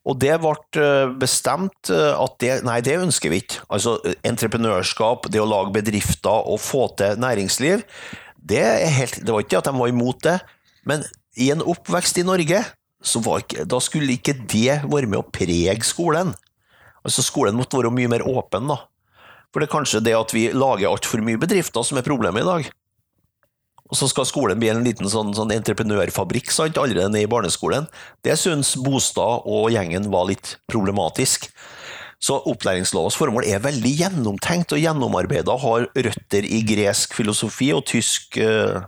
Og det ble eh, bestemt eh, at det, nei, det ønsker vi ikke. Altså entreprenørskap, det å lage bedrifter og få til næringsliv, det, helt, det var ikke at de var imot det, men i en oppvekst i Norge, ikke, da skulle ikke det være med å prege skolen. Altså Skolen måtte være mye mer åpen. da. For det er kanskje det at vi lager altfor mye bedrifter som er problemet i dag. Og så skal skolen bli en liten sånn, sånn entreprenørfabrikk sant, allerede i barneskolen. Det syns Bostad og gjengen var litt problematisk. Så opplæringslovens formål er veldig gjennomtenkt og gjennomarbeida, har røtter i gresk filosofi og tysk eh,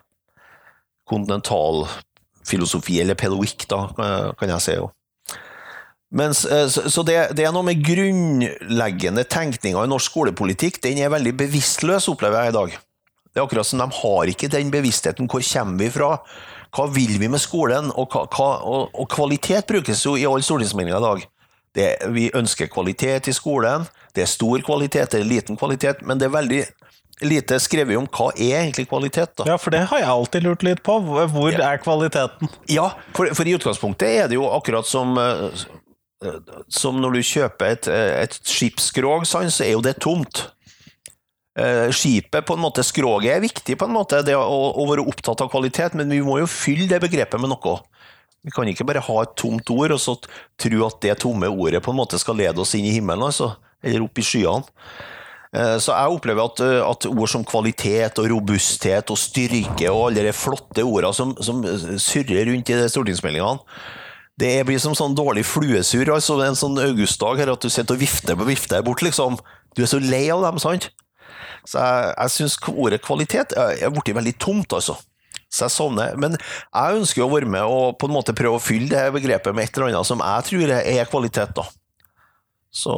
kontinentalfilosofi, eller pedoikk, da, eh, kan jeg si. Jo. Mens, eh, så det, det, er noe med grunnleggende tenkninga i norsk skolepolitikk. Den er veldig bevisstløs, opplever jeg i dag. Det er akkurat som de har ikke den bevisstheten. Hvor kommer vi fra? hva vil vi med skolen? Og, hva, og, og kvalitet brukes jo i alle stortingsmeldinger i dag. Det, vi ønsker kvalitet i skolen. Det er stor kvalitet, det er liten kvalitet, men det er veldig lite skrevet om hva er egentlig kvalitet. da. Ja, for det har jeg alltid lurt litt på. Hvor Ja. er kvaliteten? Ja, for, for i utgangspunktet er det jo akkurat som eh, som når du kjøper et, eh, et skipsskrog, så er jo det tomt. Eh, Skipet, på en måte, skroget er viktig, på en måte, det å, å være opptatt av kvalitet, men vi må jo fylle det begrepet med noe. Vi kan ikke bare ha et tomt ord og så tro at det tomme ordet på en måte skal lede oss inn i himmelen, altså, eller opp i skyene. Eh, Så jeg opplever at, eh, at ord som kvalitet og robusthet og styrke og alle de flotte ordene som, som surrer rundt i stortingsmeldingene, det blir som sånn dårlig fluesur altså en sånn augustdag her, at du sitter og vifter på vifter bort, liksom. Du er så lei av dem, sant? Så jeg, jeg syns ordet kvalitet er blitt veldig tomt, altså. Så jeg savner Men jeg ønsker jo å være med og på en måte prøve å fylle det begrepet med et eller annet som jeg tror er kvalitet, da. Så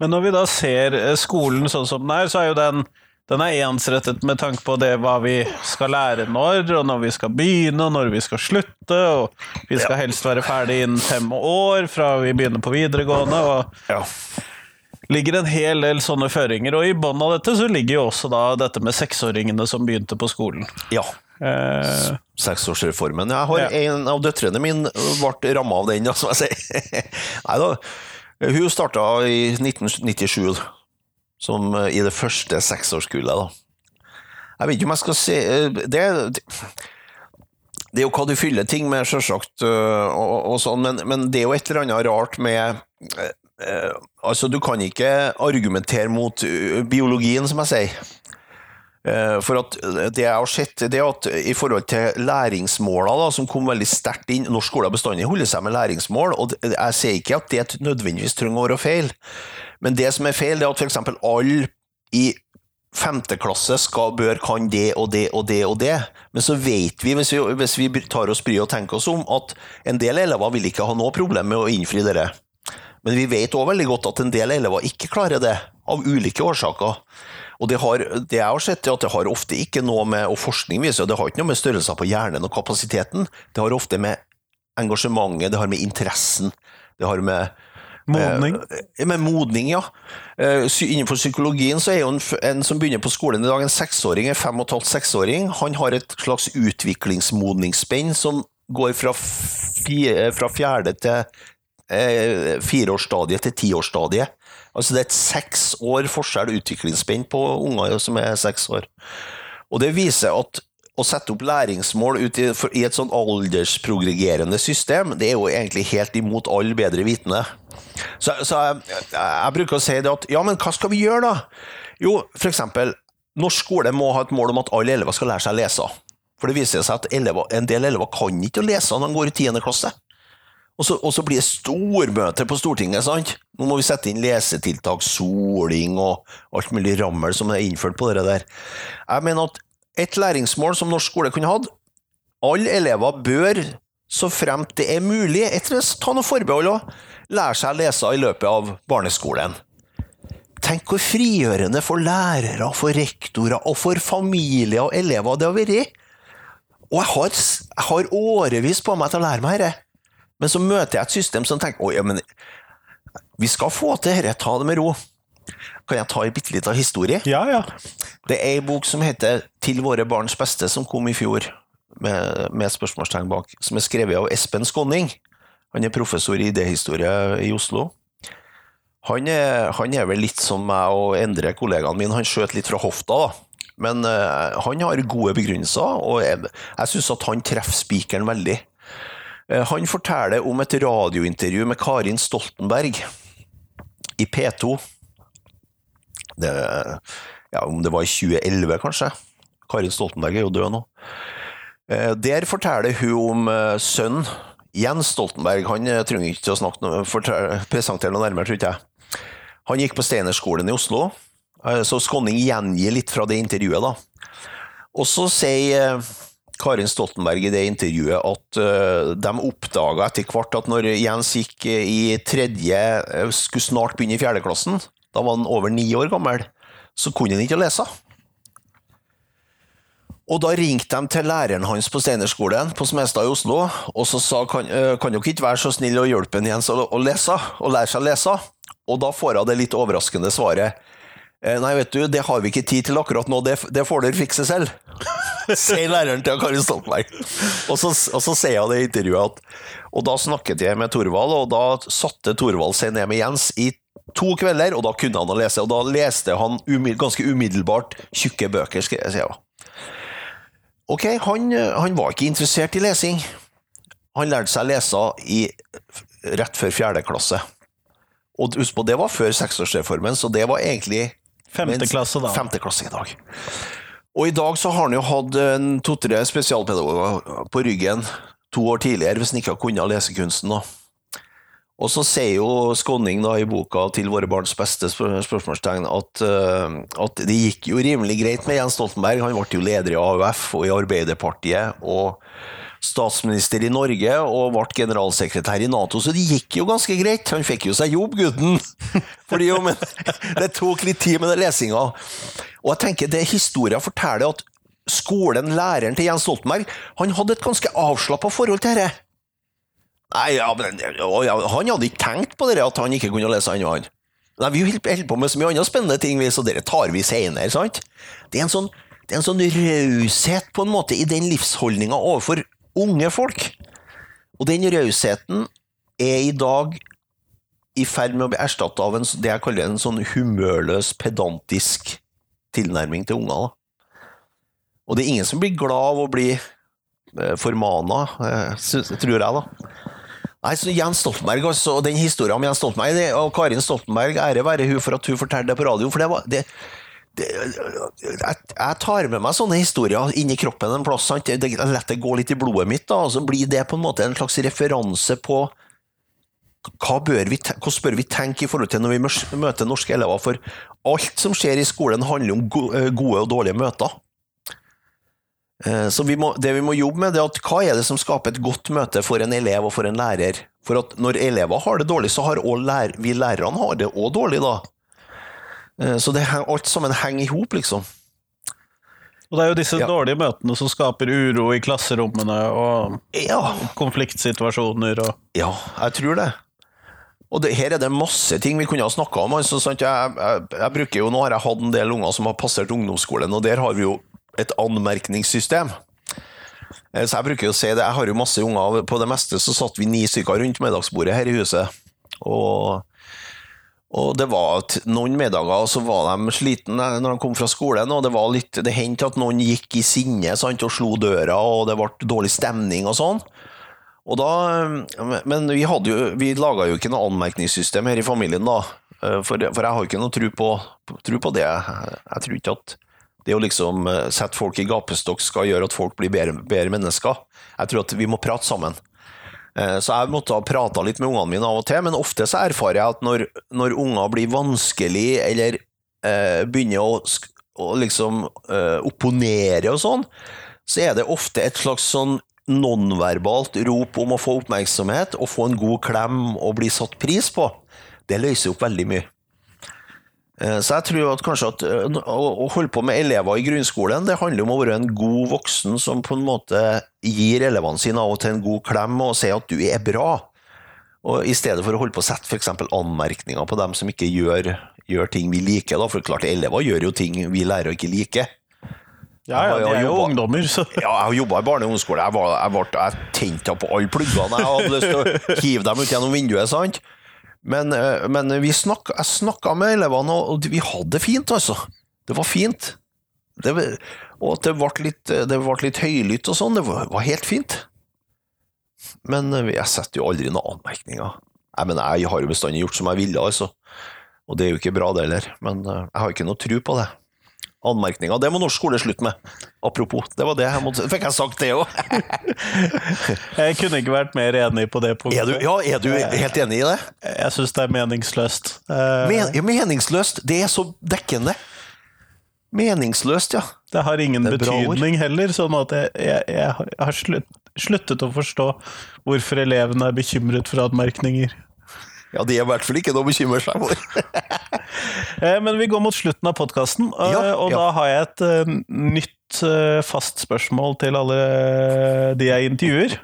Men når vi da ser eh, skolen sånn som den er, så er jo den den er ensrettet med tanke på det hva vi skal lære når, og når vi skal begynne, og når vi skal slutte. og Vi skal helst være ferdig innen fem år fra vi begynner på videregående. og ja. Ligger en hel del sånne føringer. Og i bånn av dette så ligger jo også da dette med seksåringene som begynte på skolen. ja. Eh, Seksårsreformen. Jeg har Ja. En av døtrene mine ble ramma av den, som jeg sier. Nei da. Hun starta i 1997 som eh, i det første seksårskullet. da. Jeg vet ikke om jeg skal si eh, Det, det er jo hva du fyller ting med, sjølsagt, øh, og, og sånn, men, men det er jo et eller annet rart med øh, Altså, du kan ikke argumentere mot biologien, som jeg sier. Eh, For at det jeg har sett, det er at i forhold til læringsmåla, da, som kom veldig sterkt inn Norsk skole har bestandig holdt seg med læringsmål, og jeg sier ikke at det nødvendigvis trenger å være feil, men det som er feil, det er at f.eks. alle i femte klasse skal, bør kan det og det og det og det, men så vet vi, hvis vi, hvis vi tar oss bryet og tenker oss om, at en del elever vil ikke ha noe problem med å innfri dere. Men vi vet også veldig godt at en del elever ikke klarer det, av ulike årsaker. Og det, har, det jeg har sett, er at det har ofte ikke noe med, og forskning viser det har ikke noe med størrelser på hjernen og kapasiteten, det har ofte med engasjementet, det har med interessen, det har med modning. Eh, Med modning, ja. Eh, Innenfor psykologien så er jo en, en som begynner på skolen i dag, en seksåring, en fem og et halvt seksåring, han har et slags utviklingsmodningsspenn som går fra, fie, fra fjerde til eh, fireårsstadiet til tiårsstadiet. Altså det er et seks år forskjell utviklingsspenn på unger som er seks år. Og det viser at å sette opp læringsmål i, i et sånn aldersprogregerende system, det er jo egentlig helt imot all bedre vitende. Så, så jeg, jeg bruker å si det at ja, men hva skal vi gjøre da? Jo, for eksempel, norsk skole må ha et mål om at alle elever skal lære seg å lese. For det viser seg at elever, en del elever kan ikke å lese når de går i 10. klasse. Og så, og så blir det stormøte på Stortinget, sant? Nå må vi sette inn lesetiltak, soling og alt mulig rammel som er innført på det der. Jeg mener at et læringsmål som norsk skole kunne hatt, alle elever bør, så fremt det er mulig, etter ta noen forbehold òg, lære seg å lese i løpet av barneskolen. Tenk hvor frigjørende for lærere, for rektorer og for familier og elever det har vært. Og jeg har, jeg har årevis på meg til å lære meg dette. Men så møter jeg et system som tenker ja, men vi skal få til dette, ta det med ro. Kan jeg ta en bitte liten historie? Ja, ja. Det er ei bok som heter Til våre barns beste, som kom i fjor, med, med spørsmålstegn bak, som er skrevet av Espen Skåning. Han er professor i idéhistorie i Oslo. Han er, han er vel litt som meg og Endre, kollegaen min, han skjøt litt fra hofta, da. Men uh, han har gode begrunnelser, og jeg, jeg syns at han treffer spikeren veldig. Eh, han forteller om et radiointervju med Karin Stoltenberg i P2 det, ja, om det var i 2011, kanskje. Karin Stoltenberg er jo død nå. Eh, Der forteller hun om eh, sønnen Jens Stoltenberg. Han trenger ikke å snakke presentere noe nærmere, tror ikke jeg. Han gikk på Steinerskolen i Oslo, så Skåning gjengir litt fra det intervjuet. da. Og så sier Karin Stoltenberg i det intervjuet at eh, de oppdaga etter hvert at når Jens gikk eh, i tredje, eh, skulle snart begynne i fjerdeklassen, da var han over ni år gammel, så kunne han ikke lese. Og da ringte de til læreren hans på Steinerskolen på Smestad i Oslo, og så sa kan, kan dere ikke være så snill å hjelpe en Jens å, å lese, og lære seg å lese? Og da får hun det litt overraskende svaret. «Eh, Nei, vet du, det har vi ikke tid til akkurat nå, det, det får dere fikse selv. Sier læreren til Kari Stoltenberg. Og så, og så sier hun det i intervjuet at Og da snakket jeg med Thorvald, og da satte Thorvald seg ned med Jens i to kvelder, og da kunne han å lese. Og da leste han umiddel, ganske umiddelbart tjukke bøker, skrev jeg. Ok, han, han var ikke interessert i lesing. Han lærte seg å lese i, rett før fjerde klasse. Og husk på, det var før seksårsreformen, så det var egentlig Femte klasse, da. Femte klasse i dag. Og i dag så har han jo hatt to-tre spesialpedagoger på ryggen to år tidligere, hvis han ikke har kunnet lesekunsten. da. Og så sier jo Skåning da i boka 'Til våre barns beste' spør- spørsmålstegn, at, eh, at det gikk jo rimelig greit med Jens Stoltenberg. Han ble jo leder i AUF og i Arbeiderpartiet. og statsminister i Norge og ble generalsekretær i Nato, så det gikk jo ganske greit. Han fikk jo seg jobb, gutten. Fordi jo, men Det tok litt tid med den lesinga. Og jeg tenker det historien forteller at skolen, læreren til Jens Stoltenberg, han hadde et ganske avslappa forhold til dette. Nei, ja, men, ja, Han hadde ikke tenkt på det at han ikke kunne lese ennå, han. Nei, Vi holder på med så mye andre spennende ting, så dere tar vi senere. sant? Det er en sånn, det sånn raushet på en måte i den livsholdninga overfor unge folk. Og den rausheten er i dag i ferd med å bli erstatta av en, det jeg kaller en sånn humørløs, pedantisk tilnærming til unger. Og det er ingen som blir glad av å bli eh, formana, eh, tror jeg, da. Nei, så Jens Stoltenberg, altså, og den historien om Jens Stoltenberg og Karin Stoltenberg, ære være hun for at hun fortalte det på radio. for det var... Det, jeg, tar med meg sånne historier inn i kroppen en plass. Sant? Det, er lar det gå litt i blodet mitt, da, og så blir det på en måte en slags referanse på hva bør vi, hvordan bør vi tenke i forhold til når vi møter norske elever? For alt som skjer i skolen, handler om eh, gode og dårlige møter. Eh, Så vi må, det vi må jobbe med, er at hva er det som skaper et godt møte for en elev og for en lærer? For at når elever har det dårlig, så har også lær, vi lærerne har det òg dårlig, da. Eh, Så det, er alt sammen henger i hop, liksom. Og det er jo disse Ja. dårlige møtene som skaper uro i klasserommene og Ja, konfliktsituasjoner og ja jeg tror det. Og det, her er det masse ting vi kunne ha snakka om. Altså? Jeg, jeg, jeg bruker jo, Nå har jeg hatt en del unger som har passert ungdomsskolen, og der har vi jo et anmerkningssystem. Eh, Så jeg bruker jo å si det, jeg har jo masse unger, på det meste så satt vi ni stykker rundt middagsbordet her i huset. Og, og det var at noen middager, så var de slitne når de kom fra skolen, og det var litt, det hendte at noen gikk i sinne sant, og slo døra, og det ble dårlig stemning og sånn. Og da, men vi, hadde jo, vi laga jo ikke noe anmerkningssystem her i familien, da. Eh, For, for jeg har ikke noe tro på, tro på det. Jeg, tror ikke at det å liksom eh, sette folk i gapestokk skal gjøre at folk blir bedre, bedre mennesker. Jeg tror at vi må prate sammen. Eh, Så jeg måtte ha prata litt med ungene mine av og til, men ofte så erfarer jeg at når, når unger blir vanskelig eller eh, begynner å, å liksom eh, opponere og sånn, så er det ofte et slags sånn nonverbalt rop om å få oppmerksomhet og få en god klem og bli satt pris på. Det løser opp veldig mye. Eh, Så jeg tror at kanskje at eh, å holde på med elever i grunnskolen, det handler om å være en god voksen som på en måte gir elevene sine av og til en god klem og sier at du er bra. Og I stedet for å holde på å sette eksempel anmerkninger på dem som ikke gjør, gjør ting vi liker. Da. For klart, elever gjør jo ting vi lærer å ikke like. Ja, ja, de er jo jobbet- ungdommer, så Ja, jeg har jobba i barne- og ungdomsskole. Jeg, var, jeg, jeg tente på alle pluggene. Jeg hadde lyst til å hive dem ut gjennom vinduet. sant? Men, eh, men vi snakk, jeg snakka med elevene, og vi hadde det fint, altså. Det var fint. Det, og det ble litt, ble litt høylytt og sånn, det var, var helt fint. Men eh, jeg setter jo aldri noen anmerkninger. Jeg, mener, jeg har jo bestandig gjort som jeg ville, altså. Og det er jo ikke bra, det heller. Men eh, jeg har ikke noe tro på det. Anmerkninger, det må norsk skole slutte med. Apropos, det var det jeg måtte Fikk jeg sagt det òg? jeg kunne ikke vært mer enig på det Er du, ja, er du helt enig i det? Jeg syns det er meningsløst. Eh, Men, ja, meningsløst, det er så dekkende. Meningsløst, ja. Det har ingen Det betydning heller, sånn at jeg, jeg, jeg har- slutt, sluttet å forstå hvorfor elevene er bekymret for anmerkninger. Ja, Det er i hvert fall ikke noe å bekymre seg for. Eh, Men vi går mot slutten av podkasten, Ja, og ja. da har jeg et uh, nytt uh, fast spørsmål til alle de jeg intervjuer.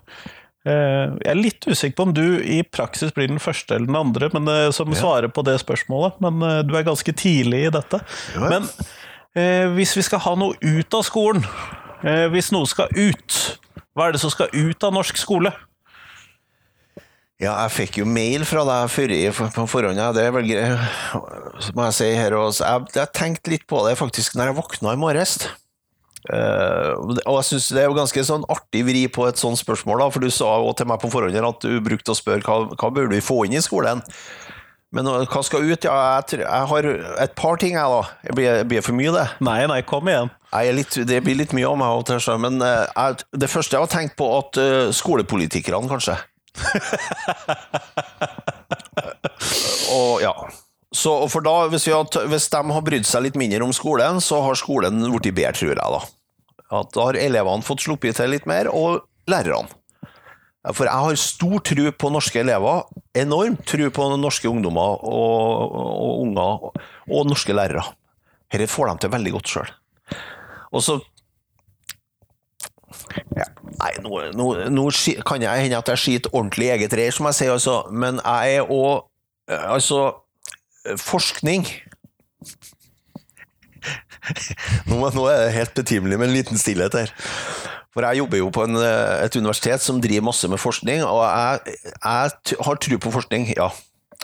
Uh, Jeg er litt usikker på om du i praksis blir den første eller den andre men, eh, som svarer på det spørsmålet, men eh, du er ganske tidlig i dette. Ja. Men eh, hvis vi skal ha noe ut av skolen, eh, hvis noe skal ut, hva er det som skal ut av norsk skole? Ja, jeg fikk jo mail fra deg før i- på forhånd. Ja. Det er vel greit, må jeg si her også. Jeg, jeg tenkte litt på det faktisk når jeg våkna i morges. Uh, og jeg synes det er jo ganske sånn artig vri på et sånt spørsmål, da, for du sa jo til meg på forhånd at du brukte å spørre hva, hva bør vi få inn i skolen. Men hva skal ut? Ja, jeg, jeg har et par ting, jeg, da. Det blir, blir for mye, det. Nei, nei, kom igjen. Jeg litt, det blir litt mye av meg, men eh, jeg, det første jeg har tenkt på, at eh, skolepolitikerne, kanskje. og ja. Så, for da, hvis, vi har, hvis de har brydd seg litt mindre om skolen, så har skolen blitt bedre, tror jeg. da. At da har elevene fått sluppet til litt mer, og lærerne. For jeg har stor tro på norske elever, enormt tro på norske ungdommer og, og unger, og norske lærere. Dette får de til veldig godt sjøl. Og så ja. Nei, nå, nå, nå kan jeg hende at jeg skiter ordentlig i eget reir, som jeg sier, altså. men jeg er òg Altså, forskning nå, nå er det helt betimelig med en liten stillhet her. For jeg jobber jo på en, eh, et universitet som driver masse med forskning, og jeg, jeg har tro på forskning, ja.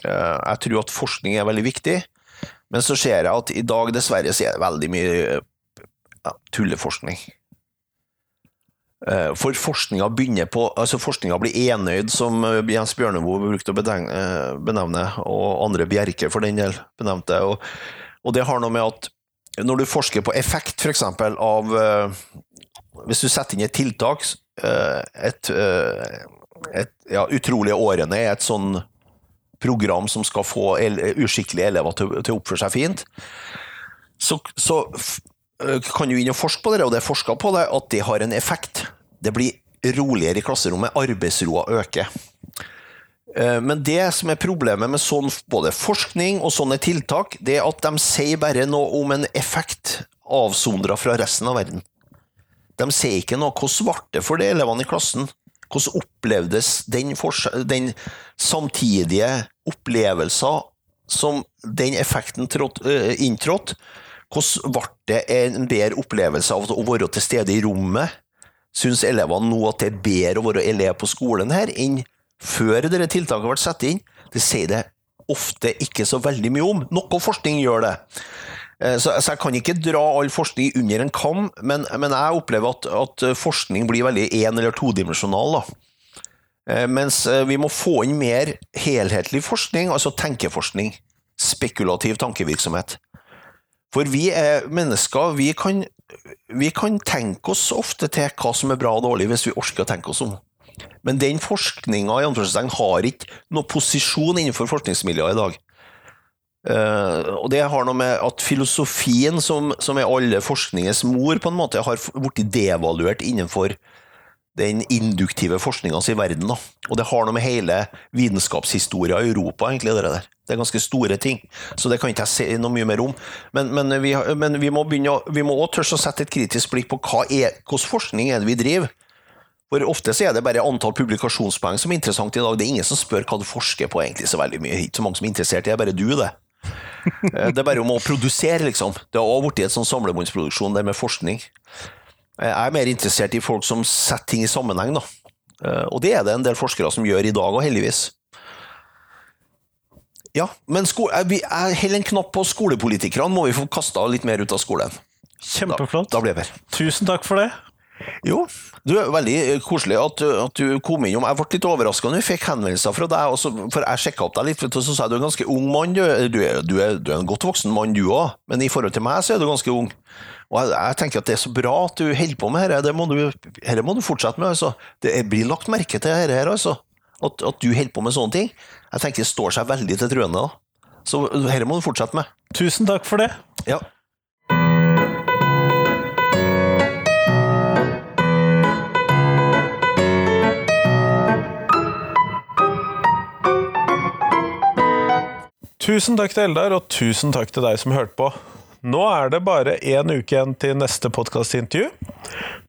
Eh, Jeg tror at forskning er veldig viktig, men så ser jeg at i dag dessverre så er det veldig mye ja, tulleforskning. Eh, For forskninga begynner på altså Forskninga blir enøyd, som eh, Jens Bjørneboe brukte å eh, benevne, og andre Bjerke for den del benevnte. Og, og det har noe med at når du forsker på effekt, f.eks. av Hvis du setter inn et tiltak et, et, ja, Utrolige årene er et sånn program som skal få el uskikkelige elever til, til å oppføre seg fint, så, så kan jo inn og forske på det, og det er forska på det, at det har en effekt. Det blir roligere i klasserommet, arbeidsroa øker. Eh, Men det som er problemet med sånn, både forskning og sånne tiltak, det er at de sier bare noe om en effekt avsondra fra resten av verden. De sier ikke noe hvordan ble det for de elevene i klassen. Hvordan opplevdes den, den samtidige opplevelsen som den effekten øh, inntrådte? Hvordan ble det en bedre opplevelse av å være til stede i rommet? Syns elevene nå at det er bedre å være elev på skolen her enn før dette tiltaket ble satt inn? Det sier det ofte ikke så veldig mye om. Noe forskning gjør det. Eh, Så, jeg kan ikke dra all forskning under en kam, men, jeg opplever at, at forskning blir veldig én- eller todimensjonal. Eh, Mens eh, vi må få inn mer helhetlig forskning, altså tenkeforskning. Spekulativ tankevirksomhet. For vi er mennesker, vi kan, vi kan tenke oss ofte til hva som er bra og dårlig, hvis vi orker å tenke oss om. Men den forskninga har ikke noen posisjon innenfor forskningsmiljøet i dag. Uh, og det har noe med at filosofien, som, som er alle forskningens mor, på en måte har blitt devaluert innenfor den induktive forskninga i verden. Da. Og det har noe med hele vitenskapshistoria i Europa, egentlig, det der. Det er ganske store ting, så det kan ikke jeg si noe mye mer om. Men, men, vi, men vi må begynne vi må også tørre å sette et kritisk blikk på hva er, hvordan forskning er det vi driver. For ofte så er det bare antall publikasjonspoeng som er interessant i dag. Det er ingen som spør hva du forsker på, egentlig, så veldig mye. Ikke så mange som er interessert, det er bare du, det. Eh, Det er bare om å produsere, liksom. Det har også blitt en sånn samlebåndsproduksjon det med forskning. Eh, Jeg er mer interessert i folk som setter ting i sammenheng, da. Eh, Og det er det en del forskere som gjør i dag og heldigvis. Ja, men jeg jeg holder en knapp på skolepolitikerne, må vi få kasta litt mer ut av skolen. Kjempeflott. Da blir det bedre. Tusen takk for det. Jo, du er veldig eh, koselig at, du- at du kom innom. Jeg ble litt overraska når vi fikk henvendelser fra deg, også, for jeg sjekka opp deg litt, for så sa jeg du er en ganske ung mann. Du, du, er, du, er, du er en godt voksen mann, du òg, men i forhold til meg så er du ganske ung. Og jeg, jeg tenker at det er så bra at du holder på med dette. Det må du, dette må du fortsette med. altså. Det blir lagt merke til dette her, altså. At, at du holder på med sånne ting. Jeg tenker det står seg veldig til truende. da. Så dette må du fortsette med. Tusen takk for det. Ja. Tusen takk til Eldar, og tusen takk til deg som hørte på. Nå er det bare én uke igjen til neste podkastintervju.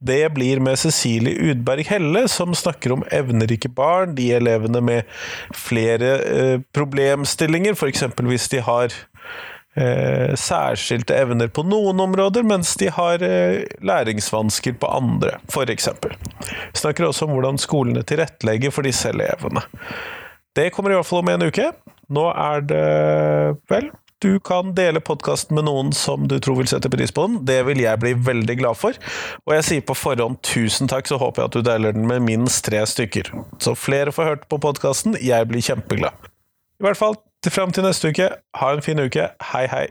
Det blir med Cecilie Udberg Helle, som snakker om evnerike barn, de elevene med flere eh, problemstillinger, f.eks. hvis de har eh, særskilte evner på noen områder, mens de har eh, læringsvansker på andre, f.eks. Snakker også om hvordan skolene tilrettelegger for disse elevene. Det kommer i hvert fall om en uke. Nå er det vel du kan dele podkasten med noen som du tror vil sette pris på den. Det vil jeg bli veldig glad for. Og jeg sier på forhånd tusen takk, så håper jeg at du deler den med minst tre stykker. Så flere får hørt på podkasten. Jeg blir kjempeglad. I hvert fall til fram til neste uke. Ha en fin uke. Hei, hei.